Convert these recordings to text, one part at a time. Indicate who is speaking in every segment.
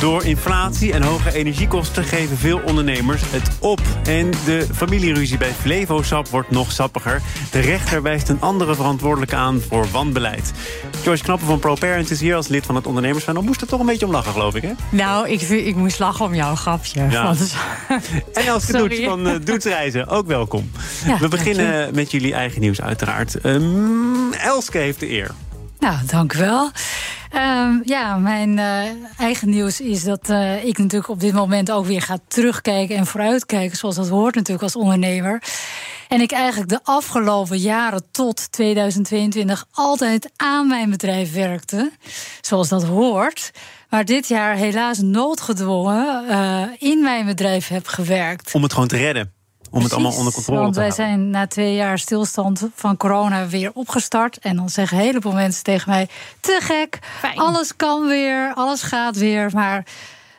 Speaker 1: Door inflatie en hoge energiekosten geven veel ondernemers het op. En de familieruzie bij Flevosap wordt nog sappiger. De rechter wijst een andere verantwoordelijke aan voor wanbeleid. Joyce Knappen van ProParent is hier als lid van het ondernemerspanel. Moest er toch een beetje om lachen, geloof ik, hè?
Speaker 2: Nou, ik, ik moest lachen om jouw grapje.
Speaker 1: Ja.
Speaker 2: Want-
Speaker 1: En Elske
Speaker 2: Sorry.
Speaker 1: Doets van uh, Doetsreizen, ook welkom.
Speaker 2: Ja,
Speaker 1: We beginnen met jullie eigen nieuws uiteraard. Ehm, Elske heeft de eer.
Speaker 2: Nou, dank u wel. Ehm, ja, mijn eh, eigen nieuws is dat eh, ik natuurlijk op dit moment ook weer ga terugkijken en vooruitkijken, zoals dat hoort natuurlijk als ondernemer. En ik eigenlijk de afgelopen jaren tot 2022 altijd aan mijn bedrijf werkte, zoals dat hoort. Maar dit jaar helaas noodgedwongen eh, in mijn bedrijf heb gewerkt.
Speaker 1: Om het gewoon te redden. Om het allemaal onder controle
Speaker 2: Want
Speaker 1: te
Speaker 2: wij
Speaker 1: houden.
Speaker 2: zijn na twee jaar stilstand van corona weer opgestart. En dan zeggen een heleboel mensen tegen mij: te gek, alles kan weer, alles gaat weer. Maar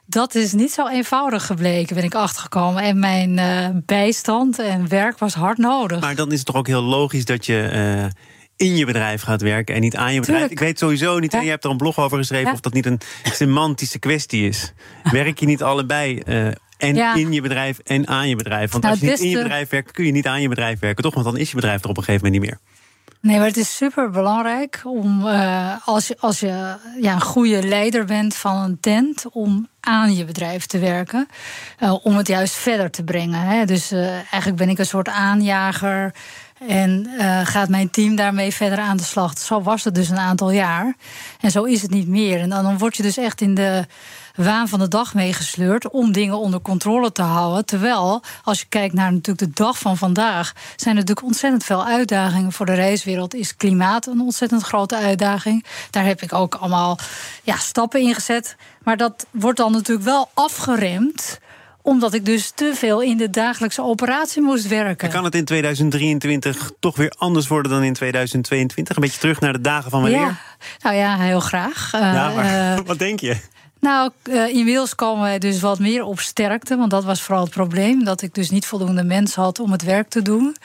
Speaker 2: dat is niet zo eenvoudig gebleken, ben ik achtergekomen. En mijn eh, bijstand en werk was hard nodig.
Speaker 1: Maar dan is het toch ook heel logisch dat je eh, in je bedrijf gaat werken en niet aan je bedrijf.
Speaker 2: Tuurlijk.
Speaker 1: Ik weet sowieso niet, en je hebt er een blog over geschreven,
Speaker 2: Ja.
Speaker 1: of dat niet een semantische kwestie is. Werk je niet allebei eh, en
Speaker 2: Ja.
Speaker 1: in je bedrijf en aan je bedrijf? Want
Speaker 2: Nou,
Speaker 1: als je niet
Speaker 2: het
Speaker 1: in je bedrijf werkt, kun je niet aan je bedrijf werken, toch? Want dan is je bedrijf er op een gegeven moment niet meer.
Speaker 2: Nee, maar het is super belangrijk om eh, als je, als je ja, een goede leider bent van een tent, om aan je bedrijf te werken. eh, om het juist verder te brengen. Hè. Dus eh, eigenlijk ben ik een soort aanjager. En gaat mijn team daarmee verder aan de slag. Zo was het dus een aantal jaar. En zo is het niet meer. En dan, dan word je dus echt in de waan van de dag meegesleurd om dingen onder controle te houden. Terwijl, als je kijkt naar natuurlijk de dag van vandaag, zijn er natuurlijk ontzettend veel uitdagingen voor de reiswereld. Is klimaat een ontzettend grote uitdaging? Daar heb ik ook allemaal ja, stappen in gezet. Maar dat wordt dan natuurlijk wel afgeremd omdat ik dus te veel in de dagelijkse operatie moest werken.
Speaker 1: En kan het in 2023 toch weer anders worden dan in 2022? Een beetje terug naar de dagen van wanneer?
Speaker 2: Ja, nou ja, heel graag. Eh,
Speaker 1: Ja, maar
Speaker 2: eh,
Speaker 1: wat denk je?
Speaker 2: Nou, eh, inmiddels komen wij dus wat meer op sterkte. Want dat was vooral het probleem. Dat ik dus niet voldoende mensen had om het werk te doen.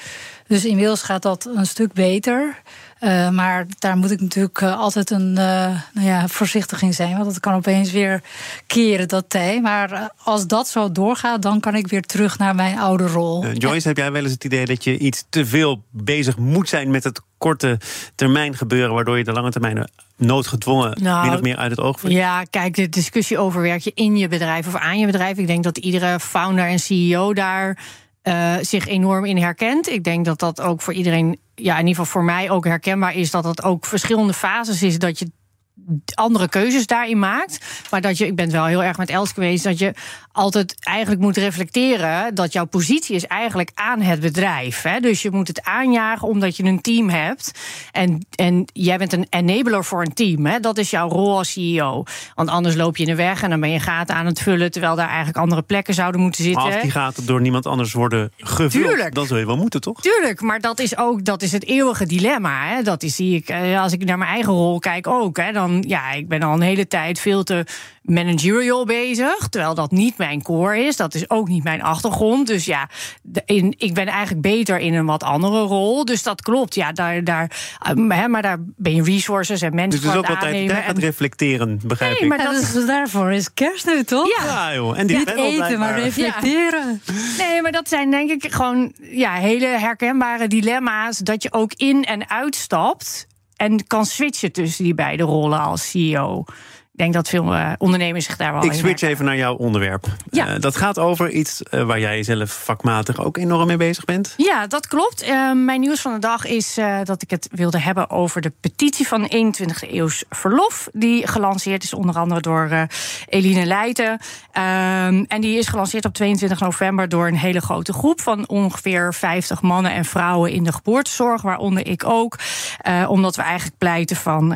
Speaker 2: Dus inmiddels gaat dat een stuk beter. Eh, maar daar moet ik natuurlijk eh, altijd een, eh, nou ja, voorzichtig in zijn. Want dat kan opeens weer keren, dat tij. Maar als dat zo doorgaat, dan kan ik weer terug naar mijn oude rol.
Speaker 1: Joyce, heb jij wel eens het idee dat je iets te veel bezig moet zijn met het korte termijn gebeuren, waardoor je de lange termijn noodgedwongen
Speaker 3: Nou,
Speaker 1: min of meer uit het oog verliest?
Speaker 3: Ja, kijk, de discussie over werk je in je bedrijf of aan je bedrijf. Ik denk dat iedere founder en CEO daar eh, zich enorm in herkent. Ik denk dat dat ook voor iedereen, ja, in ieder geval voor mij ook herkenbaar is. Dat het ook verschillende fases is dat je andere keuzes daarin maakt. Maar dat je, ik ben het wel heel erg met Els geweest, dat je altijd eigenlijk moet reflecteren dat jouw positie is eigenlijk aan het bedrijf. Hè? Dus je moet het aanjagen omdat je een team hebt. En, en jij bent een enabler voor een team. Hè? Dat is jouw rol als CEO. Want anders loop je in de weg en dan ben je gaten aan het vullen, terwijl daar eigenlijk andere plekken zouden moeten zitten.
Speaker 1: Maar als die gaten door niemand anders worden gevuld,
Speaker 3: Tuurlijk.
Speaker 1: dan zul je wel moeten, toch?
Speaker 3: Tuurlijk, maar dat is ook dat is het eeuwige dilemma. Hè? Dat is, zie ik, eh, als ik naar mijn eigen rol kijk ook. Hè? Dan, ja, ik ben al een hele tijd veel te managerial bezig. Terwijl dat niet mijn core is. Dat is ook niet mijn achtergrond. Dus ja, in, ik ben eigenlijk beter in een wat andere rol. Dus dat klopt. Ja, daar, daar, eh, hè, maar daar ben je resources en mensen
Speaker 1: Dus het is ook
Speaker 3: aan het
Speaker 1: tijd
Speaker 3: En-
Speaker 1: reflecteren, begrijp
Speaker 3: Nee,
Speaker 1: ik.
Speaker 3: maar dat
Speaker 2: dus
Speaker 3: is
Speaker 2: daarvoor is kerst nu, toch?
Speaker 3: Ja.
Speaker 1: Ja, joh. En die
Speaker 2: Niet eten, maar reflecteren.
Speaker 3: Nee, maar dat zijn denk ik gewoon ja, hele herkenbare dilemma's. Dat je ook in en uitstapt en kan switchen tussen die beide rollen als CEO. Ik denk dat veel eh, ondernemers zich daar wel
Speaker 1: Ik switch even naar jouw onderwerp.
Speaker 3: Ja.
Speaker 1: Eh, dat gaat over iets eh, waar jij zelf vakmatig ook enorm mee bezig bent.
Speaker 3: Ja, dat klopt. Mijn nieuws van de dag is dat ik het wilde hebben over de petitie van 21e eeuws verlof. Die gelanceerd is onder andere door Eline Leijten. Ehm, en die is gelanceerd op 22 november door een hele grote groep van ongeveer 50 mannen en vrouwen in de geboortezorg, waaronder ik ook. Omdat we eigenlijk pleiten van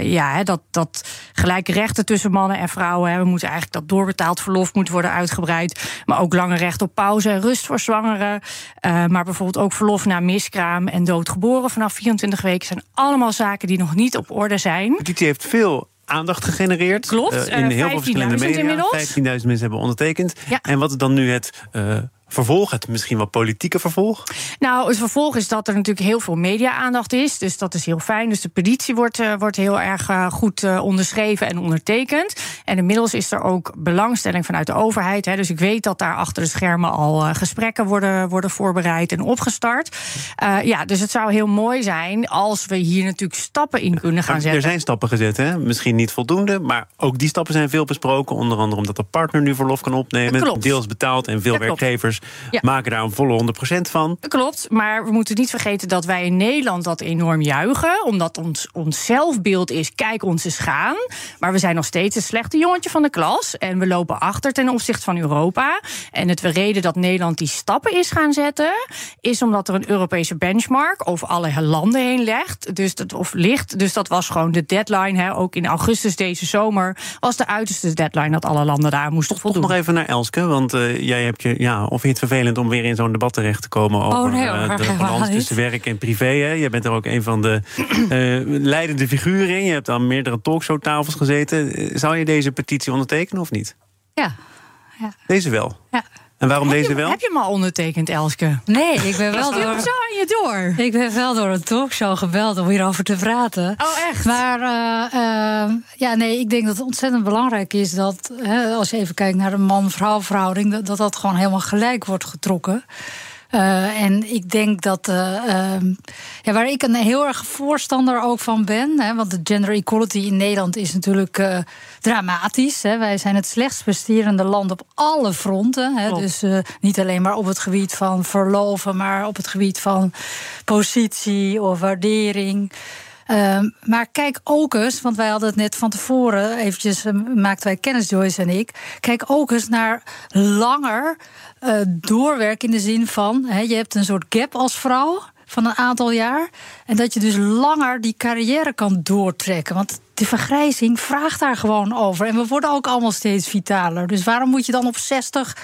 Speaker 3: ja, hè, dat, dat gelijke rechten tussen mannen en vrouwen. We moeten eigenlijk dat doorbetaald verlof moet worden uitgebreid. Maar ook lange recht op pauze en rust voor zwangeren. Eh, maar bijvoorbeeld ook verlof na miskraam en doodgeboren vanaf 24 weken zijn allemaal zaken die nog niet op orde zijn.
Speaker 1: Petitie heeft veel aandacht gegenereerd.
Speaker 3: Klopt,
Speaker 1: in heel veel verschillende media.
Speaker 3: Inmiddels.
Speaker 1: 15.000 mensen hebben ondertekend.
Speaker 3: Ja.
Speaker 1: En wat is dan nu het vervolg, het misschien wel politieke vervolg?
Speaker 3: Nou, het vervolg is dat er natuurlijk heel veel media-aandacht is. Dus dat is heel fijn. Dus de petitie wordt, uh, wordt heel erg uh, goed uh, onderschreven en ondertekend. En inmiddels is er ook belangstelling vanuit de overheid. Hè. Dus ik weet dat daar achter de schermen al gesprekken worden, worden voorbereid en opgestart. ja, dus het zou heel mooi zijn als we hier natuurlijk stappen in kunnen gaan zetten.
Speaker 1: Er zijn stappen gezet, hè? misschien niet voldoende. Maar ook die stappen zijn veel besproken. Onder andere omdat de partner nu verlof kan opnemen. Deels betaald en veel werkgevers ja. maken daar een volle 100% van.
Speaker 3: Klopt, maar we moeten niet vergeten dat wij in Nederland dat enorm juichen. Omdat ons, ons zelfbeeld is, kijk ons eens gaan. Maar we zijn nog steeds het slechte jongetje van de klas. En we lopen achter ten opzichte van Europa. En het reden dat Nederland die stappen is gaan zetten... is omdat er een Europese benchmark over alle landen heen legt. Dus dat, of ligt. Dus dat was gewoon de deadline. Hè. Ook in augustus deze zomer was de uiterste deadline... dat alle landen daar moesten voldoen.
Speaker 1: Nog even naar Elske, want uh, jij hebt je... Ja, of je het vervelend om weer in zo'n debat terecht te komen over
Speaker 2: oh, nee,
Speaker 1: uh, de balans tussen werk en privé. Hè. Je bent er ook een van de uh, leidende figuren in. Je hebt aan meerdere talkshowtafels gezeten. Zou je deze petitie ondertekenen of niet?
Speaker 2: Ja. ja.
Speaker 1: Deze wel?
Speaker 2: Ja.
Speaker 1: En waarom
Speaker 3: heb
Speaker 1: deze
Speaker 3: je,
Speaker 1: wel?
Speaker 3: Heb je hem al ondertekend, Elske?
Speaker 2: Nee, ik ben wel door.
Speaker 3: zo aan je door.
Speaker 2: Ik ben wel door een talkshow gebeld om hierover te praten.
Speaker 3: Oh, echt?
Speaker 2: Maar uh, uh, ja, nee, ik denk dat het ontzettend belangrijk is dat hè, als je even kijkt naar de man-vrouw verhouding, dat, dat dat gewoon helemaal gelijk wordt getrokken. Uh, en ik denk dat. Uh, uh, ja, waar ik een heel erg voorstander ook van ben. Hè, want de gender equality in Nederland is natuurlijk dramatisch. Hè. Wij zijn het slechtst presterende land op alle fronten. Hè, dus niet alleen maar op het gebied van verloven, maar op het gebied van positie of waardering. Uh, maar kijk ook eens, want wij hadden het net van tevoren, eventjes uh, maakten wij kennis, Joyce en ik. Kijk ook eens naar langer uh, doorwerken in de zin van, je hebt een soort gap als vrouw van een aantal jaar. En dat je dus langer die carrière kan doortrekken. Want de vergrijzing vraagt daar gewoon over. En we worden ook allemaal steeds vitaler. Dus waarom moet je dan op 60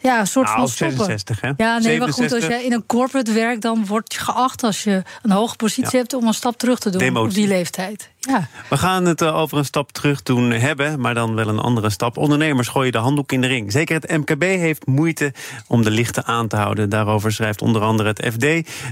Speaker 2: ja, een soort
Speaker 1: nou,
Speaker 2: van stoppen.
Speaker 1: 66, hè?
Speaker 2: Ja, nee, maar goed, als jij in een corporate werkt, dan word je geacht als je een hoge positie ja. hebt om een stap terug te doen
Speaker 1: Demotie.
Speaker 2: op die leeftijd. Ja.
Speaker 1: We gaan het over een stap terug doen hebben, maar dan wel een andere stap. Ondernemers gooien de handdoek in de ring. Zeker het MKB heeft moeite om de lichten aan te houden. Daarover schrijft onder andere het FD.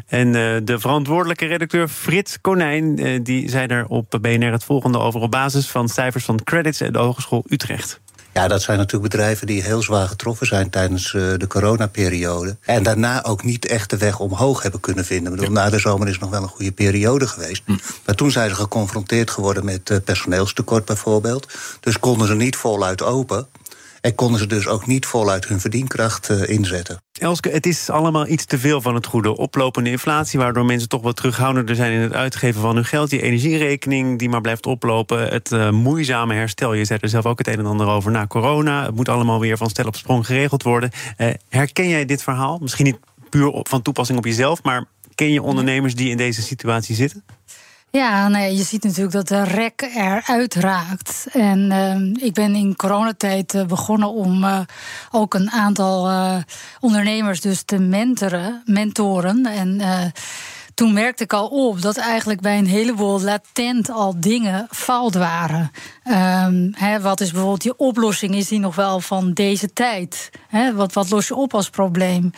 Speaker 1: En uh, de verantwoordelijke redacteur Frits Konijn, uh, die zei er op BNR het volgende over op basis van cijfers van Credits en de Hogeschool Utrecht.
Speaker 4: Ja, dat zijn natuurlijk bedrijven die heel zwaar getroffen zijn tijdens uh, de coronaperiode. En daarna ook niet echt de weg omhoog hebben kunnen vinden. Ik bedoel, na de zomer is nog wel een goede periode geweest. Hm. Maar toen zijn ze geconfronteerd geworden met uh, personeelstekort bijvoorbeeld. Dus konden ze niet voluit open. En konden ze dus ook niet voluit hun verdienkracht uh, inzetten.
Speaker 1: Elske, het is allemaal iets te veel van het goede. Oplopende inflatie, waardoor mensen toch wat terughoudender zijn in het uitgeven van hun geld. Die energierekening die maar blijft oplopen. Het uh, moeizame herstel. Je zei er zelf ook het een en ander over na corona. Het moet allemaal weer van stel op sprong geregeld worden. Uh, herken jij dit verhaal? Misschien niet puur van toepassing op jezelf, maar ken je ondernemers die in deze situatie zitten?
Speaker 2: Ja, nee, je ziet natuurlijk dat de rek eruit raakt. En uh, ik ben in coronatijd uh, begonnen om uh, ook een aantal ondernemers dus te mentoren. mentoren en toen merkte ik al op dat eigenlijk bij een heleboel latent al dingen fout waren. Um, he, wat is bijvoorbeeld die oplossing? Is die nog wel van deze tijd? He, wat, wat los je op als probleem?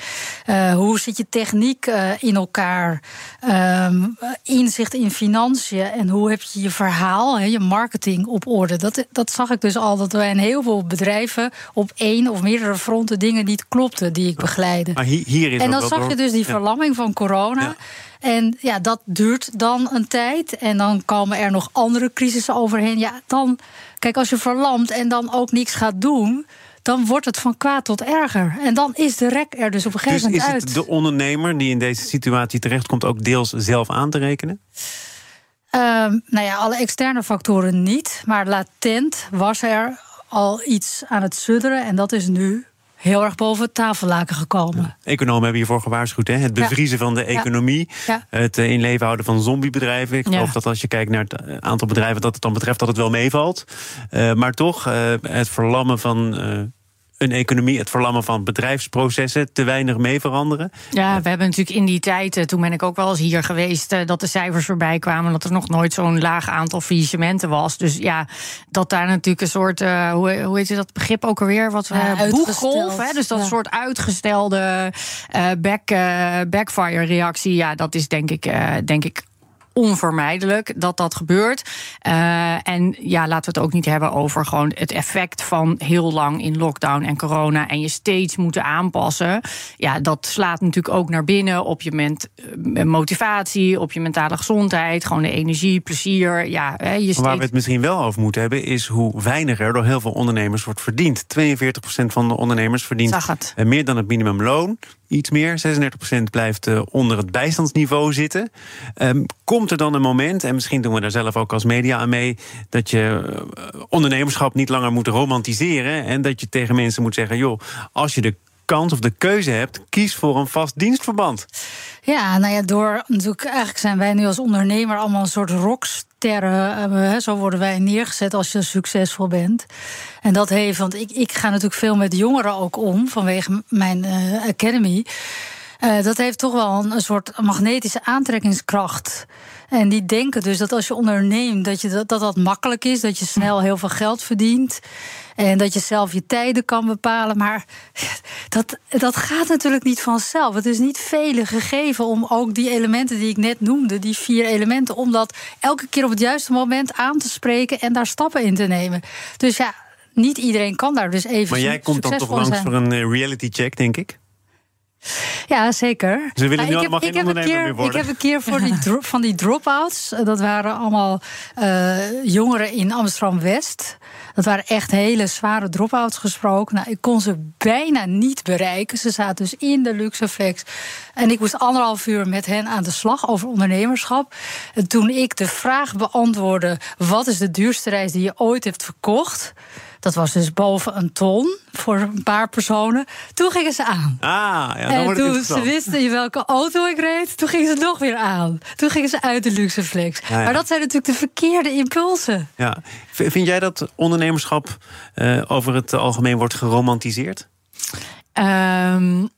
Speaker 2: Uh, hoe zit je techniek uh, in elkaar? Um, inzicht in financiën en hoe heb je je verhaal, he, je marketing op orde? Dat, dat zag ik dus al dat bij een heel veel bedrijven op één of meerdere fronten dingen niet klopten die ik begeleide.
Speaker 1: Maar hier, hier is
Speaker 2: en dan zag
Speaker 1: door...
Speaker 2: je dus die
Speaker 1: ja.
Speaker 2: verlamming van corona.
Speaker 1: Ja.
Speaker 2: En ja, dat duurt dan een tijd. En dan komen er nog andere crisissen overheen. Ja, dan, kijk, als je verlamt en dan ook niks gaat doen. Dan wordt het van kwaad tot erger. En dan is de rek er dus op een gegeven
Speaker 1: Dus
Speaker 2: moment
Speaker 1: is
Speaker 2: uit.
Speaker 1: het de ondernemer die in deze situatie terechtkomt ook deels zelf aan te rekenen?
Speaker 2: Um, nou ja, alle externe factoren niet. Maar latent was er al iets aan het sudderen. En dat is nu heel erg boven het tafellaken gekomen.
Speaker 1: Ja. Economen hebben hiervoor gewaarschuwd. Hè? Het bevriezen ja. van de economie.
Speaker 2: Ja.
Speaker 1: Het in leven houden van zombiebedrijven. Ik geloof dat als je kijkt naar het aantal bedrijven dat het dan betreft, dat het wel meevalt. Uh, maar toch, uh, het verlammen van. Uh, een economie, het verlammen van bedrijfsprocessen, te weinig mee veranderen?
Speaker 3: Ja, we hebben natuurlijk in die tijd, eh, toen ben ik ook wel eens hier geweest, eh, dat de cijfers voorbij kwamen, dat er nog nooit zo'n laag aantal faillissementen was. Dus ja, dat daar natuurlijk een soort, uh, hoe, hoe heet je dat begrip ook alweer? Wat
Speaker 2: ja,
Speaker 3: boeggolf, hè? dus dat
Speaker 2: ja.
Speaker 3: soort uitgestelde uh, back, uh, backfire reactie, ja, dat is denk ik, uh, denk ik onvermijdelijk dat dat gebeurt. Uh, en ja, laten we het ook niet hebben over gewoon het effect van heel lang in lockdown en corona en je steeds moeten aanpassen. Ja, dat slaat natuurlijk ook naar binnen op je ment motivatie, op je mentale gezondheid, gewoon de energie, plezier. Ja, hè, je steeds...
Speaker 1: Waar we het misschien wel over moeten hebben, is hoe weinig er door heel veel ondernemers wordt verdiend. 42% van de ondernemers verdient meer dan het minimumloon iets meer. 36% blijft uh, onder het bijstandsniveau zitten. Um, komt er dan een moment, en misschien doen we daar zelf ook als media aan mee, dat je uh, ondernemerschap niet langer moet romantiseren en dat je tegen mensen moet zeggen: joh, als je de kans of de keuze hebt, kies voor een vast dienstverband.
Speaker 2: Ja, nou ja, door natuurlijk, eigenlijk zijn wij nu als ondernemer allemaal een soort rocksterren. Uh, zo worden wij neergezet als je succesvol bent. En dat heeft, want ik, ik ga natuurlijk veel met jongeren ook om vanwege mijn uh, academy. Uh, dat heeft toch wel een soort magnetische aantrekkingskracht. En die denken dus dat als je onderneemt, dat, je dat, dat dat makkelijk is, dat je snel heel veel geld verdient. En dat je zelf je tijden kan bepalen. Maar dat, dat gaat natuurlijk niet vanzelf. Het is niet vele gegeven om ook die elementen die ik net noemde, die vier elementen, om dat elke keer op het juiste moment aan te spreken en daar stappen in te nemen. Dus ja, niet iedereen kan daar dus even.
Speaker 1: Maar jij komt dan toch langs
Speaker 2: zijn.
Speaker 1: voor een reality check, denk ik?
Speaker 2: Ja, zeker.
Speaker 1: Ze willen nu
Speaker 2: ik,
Speaker 1: allemaal
Speaker 2: heb,
Speaker 1: geen
Speaker 2: ik,
Speaker 1: ondernemer
Speaker 2: keer,
Speaker 1: meer worden.
Speaker 2: ik heb een keer voor die van die drop-outs... dat waren allemaal uh, jongeren in Amsterdam-West... dat waren echt hele zware drop-outs gesproken. Nou, ik kon ze bijna niet bereiken. Ze zaten dus in de Luxeflex. En ik moest anderhalf uur met hen aan de slag over ondernemerschap. En toen ik de vraag beantwoordde... wat is de duurste reis die je ooit hebt verkocht... Dat was dus boven een ton voor een paar personen. Toen gingen ze aan.
Speaker 1: Ah, ja, dan
Speaker 2: en
Speaker 1: wordt het
Speaker 2: toen ze wisten in welke auto ik reed, toen gingen ze nog weer aan. Toen gingen ze uit de Luxeflex.
Speaker 1: Ja, ja.
Speaker 2: Maar dat zijn natuurlijk de verkeerde impulsen.
Speaker 1: Ja. Vind jij dat ondernemerschap uh, over het algemeen wordt geromantiseerd?
Speaker 3: Um,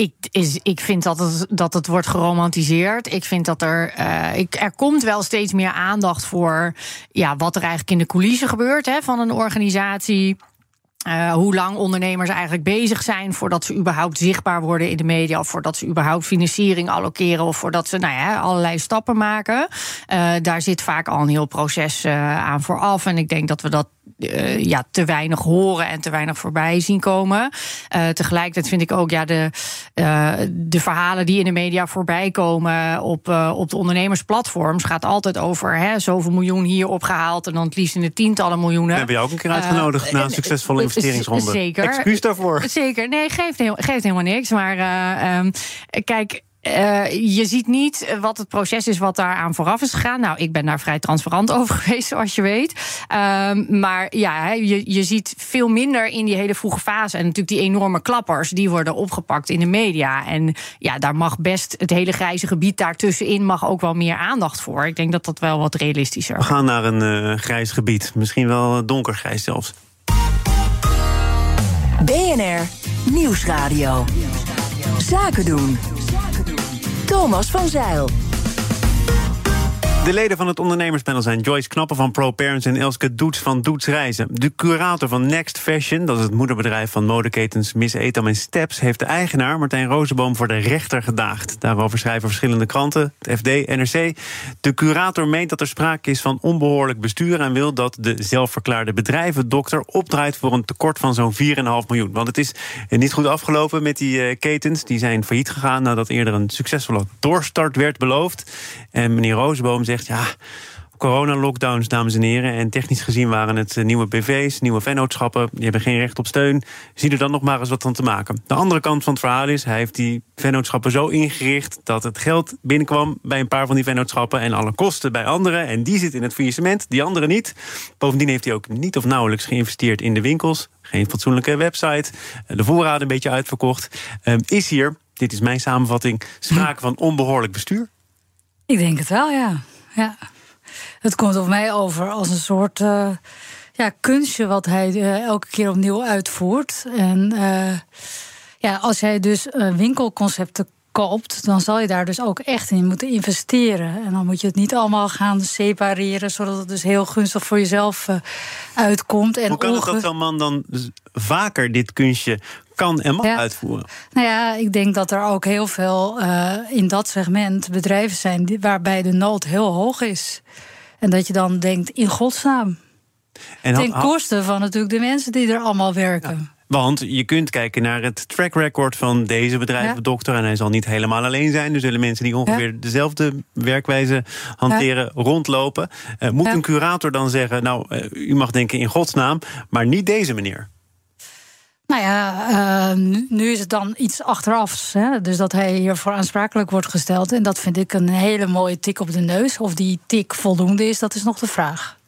Speaker 3: ik, is, ik vind dat het, dat het wordt geromantiseerd. Ik vind dat er. Uh, ik, er komt wel steeds meer aandacht voor. Ja, wat er eigenlijk in de coulissen gebeurt hè, van een organisatie. Uh, hoe lang ondernemers eigenlijk bezig zijn voordat ze überhaupt zichtbaar worden in de media, of voordat ze überhaupt financiering allokeren, of voordat ze nou ja, allerlei stappen maken. Uh, daar zit vaak al een heel proces uh, aan vooraf. En ik denk dat we dat uh, ja, te weinig horen en te weinig voorbij zien komen. Uh, tegelijkertijd vind ik ook ja, de, uh, de verhalen die in de media voorbij komen op, op de ondernemersplatforms gaat altijd over hè, zoveel miljoen hier opgehaald en dan het liefst in de tientallen miljoenen.
Speaker 1: Heb je ook een keer uitgenodigd na een succesvolle investeringsronde?
Speaker 3: Zeker.
Speaker 1: Excuus daarvoor.
Speaker 3: Zeker. Nee, geeft, heel, geeft helemaal niks. Maar um, kijk. Uh, je ziet niet wat het proces is wat daar aan vooraf is gegaan. Nou, ik ben daar vrij transparant over geweest, zoals je weet. Uh, maar ja, je, je ziet veel minder in die hele vroege fase. En natuurlijk die enorme klappers, die worden opgepakt in de media. En ja, daar mag best het hele grijze gebied daartussenin mag ook wel meer aandacht voor. Ik denk dat dat wel wat realistischer
Speaker 1: We gaan naar een uh, grijs gebied. Misschien wel donkergrijs zelfs.
Speaker 5: BNR Nieuwsradio. Zaken doen. Thomas van Zeil.
Speaker 1: De leden van het ondernemerspanel zijn Joyce Knappen van ProParents en Elske Doets van Doets Reizen. De curator van Next Fashion, dat is het moederbedrijf van modeketens Miss Etam en Steps, heeft de eigenaar Martijn Rozenboom voor de rechter gedaagd. Daarover schrijven verschillende kranten, het FD, NRC. De curator meent dat er sprake is van onbehoorlijk bestuur en wil dat de zelfverklaarde bedrijvendokter opdraait voor een tekort van zo'n 4,5 miljoen. Want het is niet goed afgelopen met die ketens. Die zijn failliet gegaan nadat eerder een succesvolle doorstart werd beloofd. En meneer Rozenboom zegt ja, corona-lockdowns, dames en heren. En technisch gezien waren het nieuwe BV's, nieuwe vennootschappen. Die hebben geen recht op steun. Zie er dan nog maar eens wat van te maken. De andere kant van het verhaal is, hij heeft die vennootschappen zo ingericht... dat het geld binnenkwam bij een paar van die vennootschappen... en alle kosten bij anderen. En die zitten in het faillissement, die andere niet. Bovendien heeft hij ook niet of nauwelijks geïnvesteerd in de winkels. Geen fatsoenlijke website. De voorraden een beetje uitverkocht. Um, is hier, dit is mijn samenvatting, sprake van onbehoorlijk bestuur?
Speaker 2: Ik denk het wel, ja. Ja. Het komt op mij over als een soort uh, ja, kunstje wat hij eh, elke keer opnieuw uitvoert. En eh, ja, als hij dus eh, winkelconcepten koopt, dan zal je daar dus ook echt in moeten investeren. En dan moet je het niet allemaal gaan separeren, zodat het dus heel gunstig voor jezelf eh, uitkomt. En
Speaker 1: Hoe kan het dat zo'n man dan vaker dit kunstje kan en mag
Speaker 2: Ja.
Speaker 1: uitvoeren?
Speaker 2: Nou ja, ik denk dat er ook heel veel eh, in dat segment bedrijven zijn die, waarbij de nood heel hoog is. En dat je dan denkt, in godsnaam.
Speaker 1: En
Speaker 2: Ten koste van natuurlijk de mensen die er allemaal werken.
Speaker 1: Want je kunt kijken naar het track record van deze bedrijvendokter. En hij zal niet helemaal alleen zijn. Er zullen mensen die ongeveer dezelfde werkwijze hanteren rondlopen. Eh, moet een curator dan zeggen: Nou, eh, u mag denken in godsnaam, maar niet deze meneer?
Speaker 2: Nou ja, eh, nu, nu is het dan iets achterafs. Hè? Dus dat hij hiervoor aansprakelijk wordt gesteld. En dat vind ik een hele mooie tik op de neus. Of die tik voldoende is, dat is nog de vraag.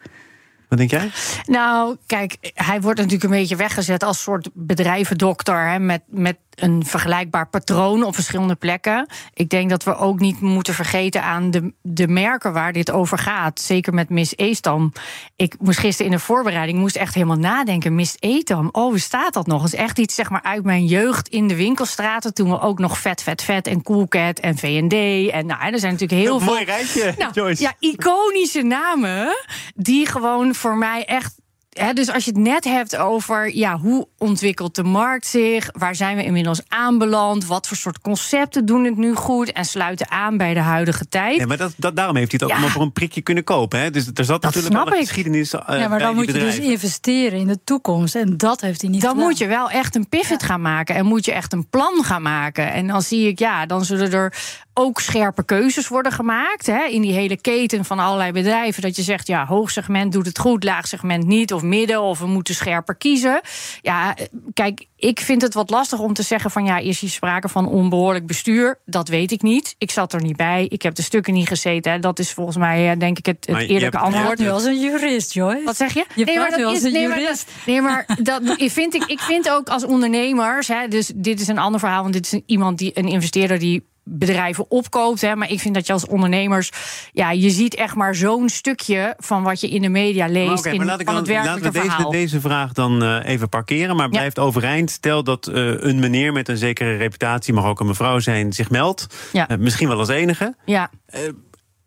Speaker 1: Wat denk jij?
Speaker 3: Nou, kijk, hij wordt natuurlijk een beetje weggezet als soort bedrijvendokter. Hè, met, met een vergelijkbaar patroon op verschillende plekken. Ik denk dat we ook niet moeten vergeten aan de, de merken waar dit over gaat. Zeker met Miss Eestam. Ik moest gisteren in de voorbereiding moest echt helemaal nadenken. Miss Eestam, oh, staat dat nog? Dat is echt iets zeg maar, uit mijn jeugd in de winkelstraten. Toen we ook nog Vet, Vet, Vet en Coolcat en V&D. En nou, er zijn natuurlijk heel veel...
Speaker 1: mooi rijtje,
Speaker 3: Nou,
Speaker 1: Joyce.
Speaker 3: Ja, iconische namen die gewoon voor mij echt. Hè, dus als je het net hebt over ja, hoe ontwikkelt de markt zich, waar zijn we inmiddels aanbeland, wat voor soort concepten doen het nu goed en sluiten aan bij de huidige tijd.
Speaker 1: Ja, maar dat, dat, daarom heeft hij het ook
Speaker 3: Ja.
Speaker 1: allemaal voor een prikje kunnen kopen. Hè? Dus er zat natuurlijk wel een geschiedenis eh,
Speaker 2: ja, maar dan moet je dus investeren in de toekomst. En dat heeft hij niet
Speaker 3: Dan
Speaker 2: gedaan.
Speaker 3: moet je wel echt een pivot gaan maken en moet je echt een plan gaan maken. En dan zie ik, ja, dan zullen er ook scherpe keuzes worden gemaakt. Hè, in die hele keten van allerlei bedrijven. Dat je zegt, ja, hoog segment doet het goed, laag segment niet. Of midden, of we moeten scherper kiezen. Ja, eh, kijk, ik vind het wat lastig om te zeggen van... ja, is hier sprake van onbehoorlijk bestuur? Dat weet ik niet. Ik zat er niet bij. Ik heb de stukken niet gezeten. Hè. Dat is volgens mij, eh, denk ik, het, het
Speaker 1: Maar je
Speaker 3: eerlijke
Speaker 1: hebt-
Speaker 2: Je
Speaker 3: antwoord.
Speaker 2: praat nu als een jurist, Joyce.
Speaker 3: Wat zeg je?
Speaker 2: Je
Speaker 3: nee, maar
Speaker 2: praat nu
Speaker 3: dat
Speaker 2: als
Speaker 3: is,
Speaker 2: een
Speaker 3: nee, maar dat,
Speaker 2: jurist.
Speaker 3: nee, maar dat vind ik. Ik vind ook als ondernemers, hè, dus dit is een ander verhaal, want dit is een- iemand die een investeerder die bedrijven opkoopt. Hè, maar ik vind dat je als ondernemers, ja, je ziet echt maar zo'n stukje van wat je in de media leest
Speaker 1: Maar
Speaker 3: in,
Speaker 1: maar laat ik dan,
Speaker 3: het
Speaker 1: laten we deze,
Speaker 3: verhaal.
Speaker 1: deze vraag dan eh, even parkeren. Maar blijft overeind. Stel dat eh, een meneer met een zekere reputatie, mag ook een mevrouw zijn, zich meldt.
Speaker 3: Ja.
Speaker 1: Eh, misschien wel als enige.
Speaker 3: Ja,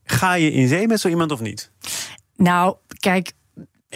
Speaker 1: Ga je in zee met zo iemand of niet?
Speaker 3: nou, kijk.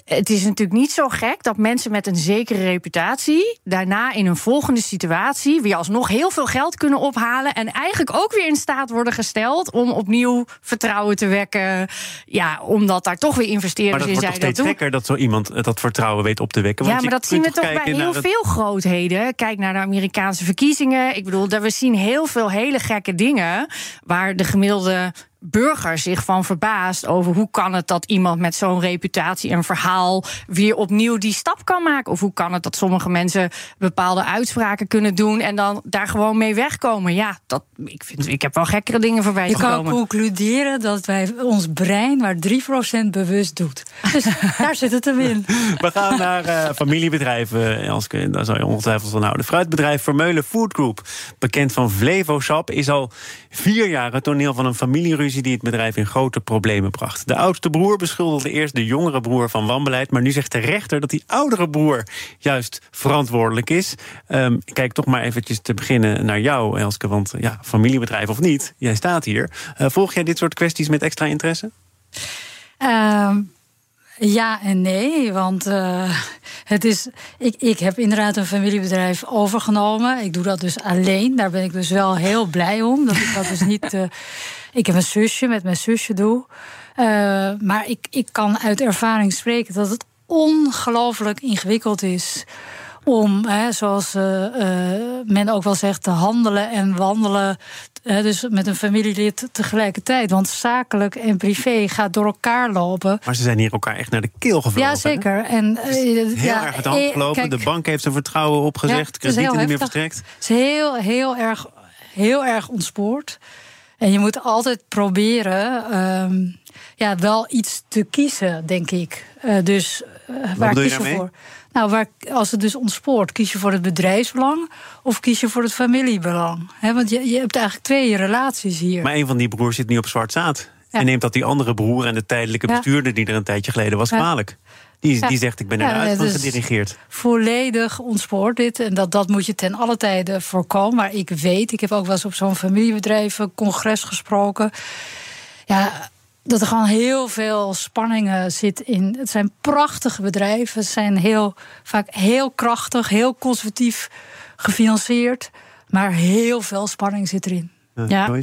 Speaker 3: Het is natuurlijk niet zo gek dat mensen met een zekere reputatie daarna in een volgende situatie weer alsnog heel veel geld kunnen ophalen en eigenlijk ook weer in staat worden gesteld om opnieuw vertrouwen te wekken. Ja, omdat daar toch weer
Speaker 1: Maar
Speaker 3: investeerders in zijn
Speaker 1: toch
Speaker 3: dat
Speaker 1: steeds
Speaker 3: doen.
Speaker 1: gekker dat zo iemand eh, dat vertrouwen weet op te wekken.
Speaker 3: Ja, maar dat zien we toch bij heel
Speaker 1: het-
Speaker 3: veel grootheden. Kijk naar de Amerikaanse verkiezingen. Ik bedoel, daar- we zien heel veel hele gekke dingen waar de gemiddelde burger zich van verbaast over hoe kan het dat iemand met zo'n reputatie en verhaal weer opnieuw die stap kan maken of hoe kan het dat sommige mensen bepaalde uitspraken kunnen doen en dan daar gewoon mee wegkomen. Ja, dat ik vind ik heb wel gekkere dingen voorbij
Speaker 2: Je kan
Speaker 3: gekomen.
Speaker 2: concluderen dat wij ons brein maar 3% bewust doet. Dus daar zit het hem in.
Speaker 1: We gaan naar eh, familiebedrijven. Elske, daar zou je ongetwijfeld van houden. Fruitbedrijf Vermeulen Food Group, bekend van Flevosap, is al vier jaar het toneel van een familieruzie die het bedrijf in grote problemen bracht. De oudste broer beschuldigde eerst de jongere broer van wanbeleid, maar nu zegt de rechter dat die oudere broer juist verantwoordelijk is. Ik kijk toch maar eventjes te beginnen naar jou, Elske, want ja, familiebedrijf of niet, jij staat hier. Eh, volg jij dit soort kwesties met extra interesse?
Speaker 2: Ehm, ja en nee, want eh, het is, ik, ik heb inderdaad een familiebedrijf overgenomen. Ik doe dat dus alleen. Daar ben ik dus wel heel blij om. Dat ik dat dus niet. eh, ik heb een zusje, met mijn zusje doe. Eh, maar ik, ik kan uit ervaring spreken dat het ongelooflijk ingewikkeld is om, hè, zoals eh, eh, men ook wel zegt, te handelen en wandelen. dus met een familielid tegelijkertijd. Want zakelijk en privé gaat door elkaar lopen.
Speaker 1: Maar ze zijn hier elkaar echt naar de keel gevlogen.
Speaker 2: Ja, zeker. En,
Speaker 1: Heel
Speaker 2: ja,
Speaker 1: erg uit de hand gelopen.
Speaker 2: kijk,
Speaker 1: de bank heeft zijn vertrouwen opgezegd.
Speaker 2: Ja, het is
Speaker 1: kredieten niet meer
Speaker 2: heftig.
Speaker 1: verstrekt.
Speaker 2: Het is heel, heel, erg, heel erg ontspoord. En je moet altijd proberen ehm, ja, wel iets te kiezen, denk ik. Eh, dus eh, waar
Speaker 1: je
Speaker 2: kies je voor? Nou, waar, als het dus ontspoort, kies je voor het bedrijfsbelang of kies je voor het familiebelang? Want je, je hebt eigenlijk twee relaties hier.
Speaker 1: Maar een van die broers zit nu op zwart zaad.
Speaker 2: Ja.
Speaker 1: En neemt dat die andere broer en de tijdelijke
Speaker 2: Ja.
Speaker 1: bestuurder... die er een tijdje geleden was,
Speaker 2: Ja.
Speaker 1: kwalijk. Die,
Speaker 2: Ja.
Speaker 1: die zegt, ik ben naar
Speaker 2: Ja, dus-
Speaker 1: gedirigeerd.
Speaker 2: volledig ontspoort dit. En dat, dat moet je ten alle tijde voorkomen. Maar ik weet, ik heb ook wel eens op zo'n familiebedrijven congres gesproken. Ja, dat er gewoon heel veel spanningen zit in. Het zijn prachtige bedrijven. Ze zijn heel, vaak heel krachtig, heel conservatief gefinancierd. Maar heel veel spanning zit erin.
Speaker 1: Uh,
Speaker 3: Ja.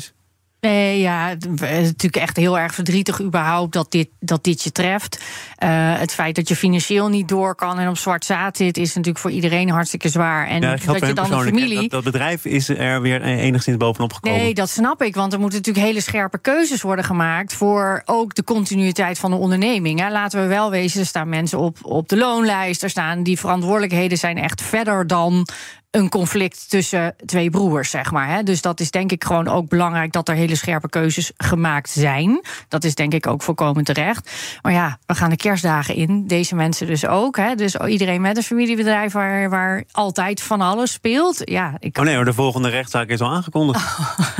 Speaker 3: Nee, ja, het is natuurlijk echt heel erg verdrietig überhaupt dat dit, dat dit je treft. Eh, het feit dat je financieel niet door kan en op zwart zaad zit... is natuurlijk voor iedereen hartstikke zwaar. En
Speaker 1: Ja, dat
Speaker 3: je dan
Speaker 1: persoonlijk.
Speaker 3: familie...
Speaker 1: Dat, dat bedrijf is er weer enigszins bovenop gekomen.
Speaker 3: Nee, dat snap ik. Want er moeten natuurlijk hele scherpe keuzes worden gemaakt. voor ook de continuïteit van de onderneming. Hè. Laten we wel wezen, er staan mensen op, op de loonlijst. Er staan die verantwoordelijkheden zijn echt verder dan een conflict tussen twee broers, zeg maar. Hè. Dus dat is denk ik gewoon ook belangrijk dat er hele scherpe keuzes gemaakt zijn. Dat is denk ik ook volkomen terecht. Maar ja, we gaan de kerstdagen in. Deze mensen dus ook. Hè. Dus iedereen met een familiebedrijf waar, waar altijd van alles speelt. Ja, ik
Speaker 1: Oh nee, hoor, de volgende rechtszaak is al aangekondigd.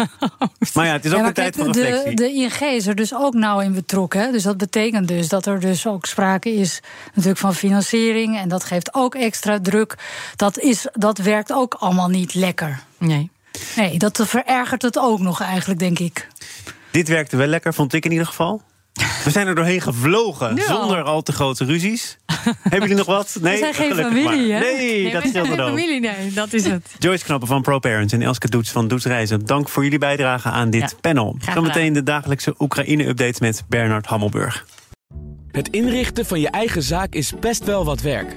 Speaker 1: maar ja, het is ook
Speaker 2: Ja, maar
Speaker 1: een tijd
Speaker 2: kijk,
Speaker 1: voor
Speaker 2: de,
Speaker 1: reflectie.
Speaker 2: de ING is er dus ook nauw in betrokken. Hè? Dus dat betekent dus dat er dus ook sprake is natuurlijk van financiering. En dat geeft ook extra druk. Dat, is, dat werkt ook allemaal niet lekker.
Speaker 3: Nee.
Speaker 2: Nee, dat verergert het ook nog eigenlijk, denk ik.
Speaker 1: Dit werkte wel lekker, vond ik in ieder geval. We zijn er doorheen gevlogen,
Speaker 3: Ja.
Speaker 1: zonder al te grote ruzies. Hebben jullie nog wat? Nee,
Speaker 2: We zijn geen
Speaker 1: gelukkig
Speaker 2: familie,
Speaker 1: maar.
Speaker 2: hè?
Speaker 1: Nee, dat ook.
Speaker 3: familie, nee, dat is het.
Speaker 1: Joyce Knappen van ProParents en Elske Doets van Doets Reizen. Dank voor jullie bijdrage aan dit
Speaker 3: Ja,
Speaker 1: panel. Zometeen de dagelijkse Oekraïne-updates met Bernard Hammelburg.
Speaker 6: Het inrichten van je eigen zaak is best wel wat werk.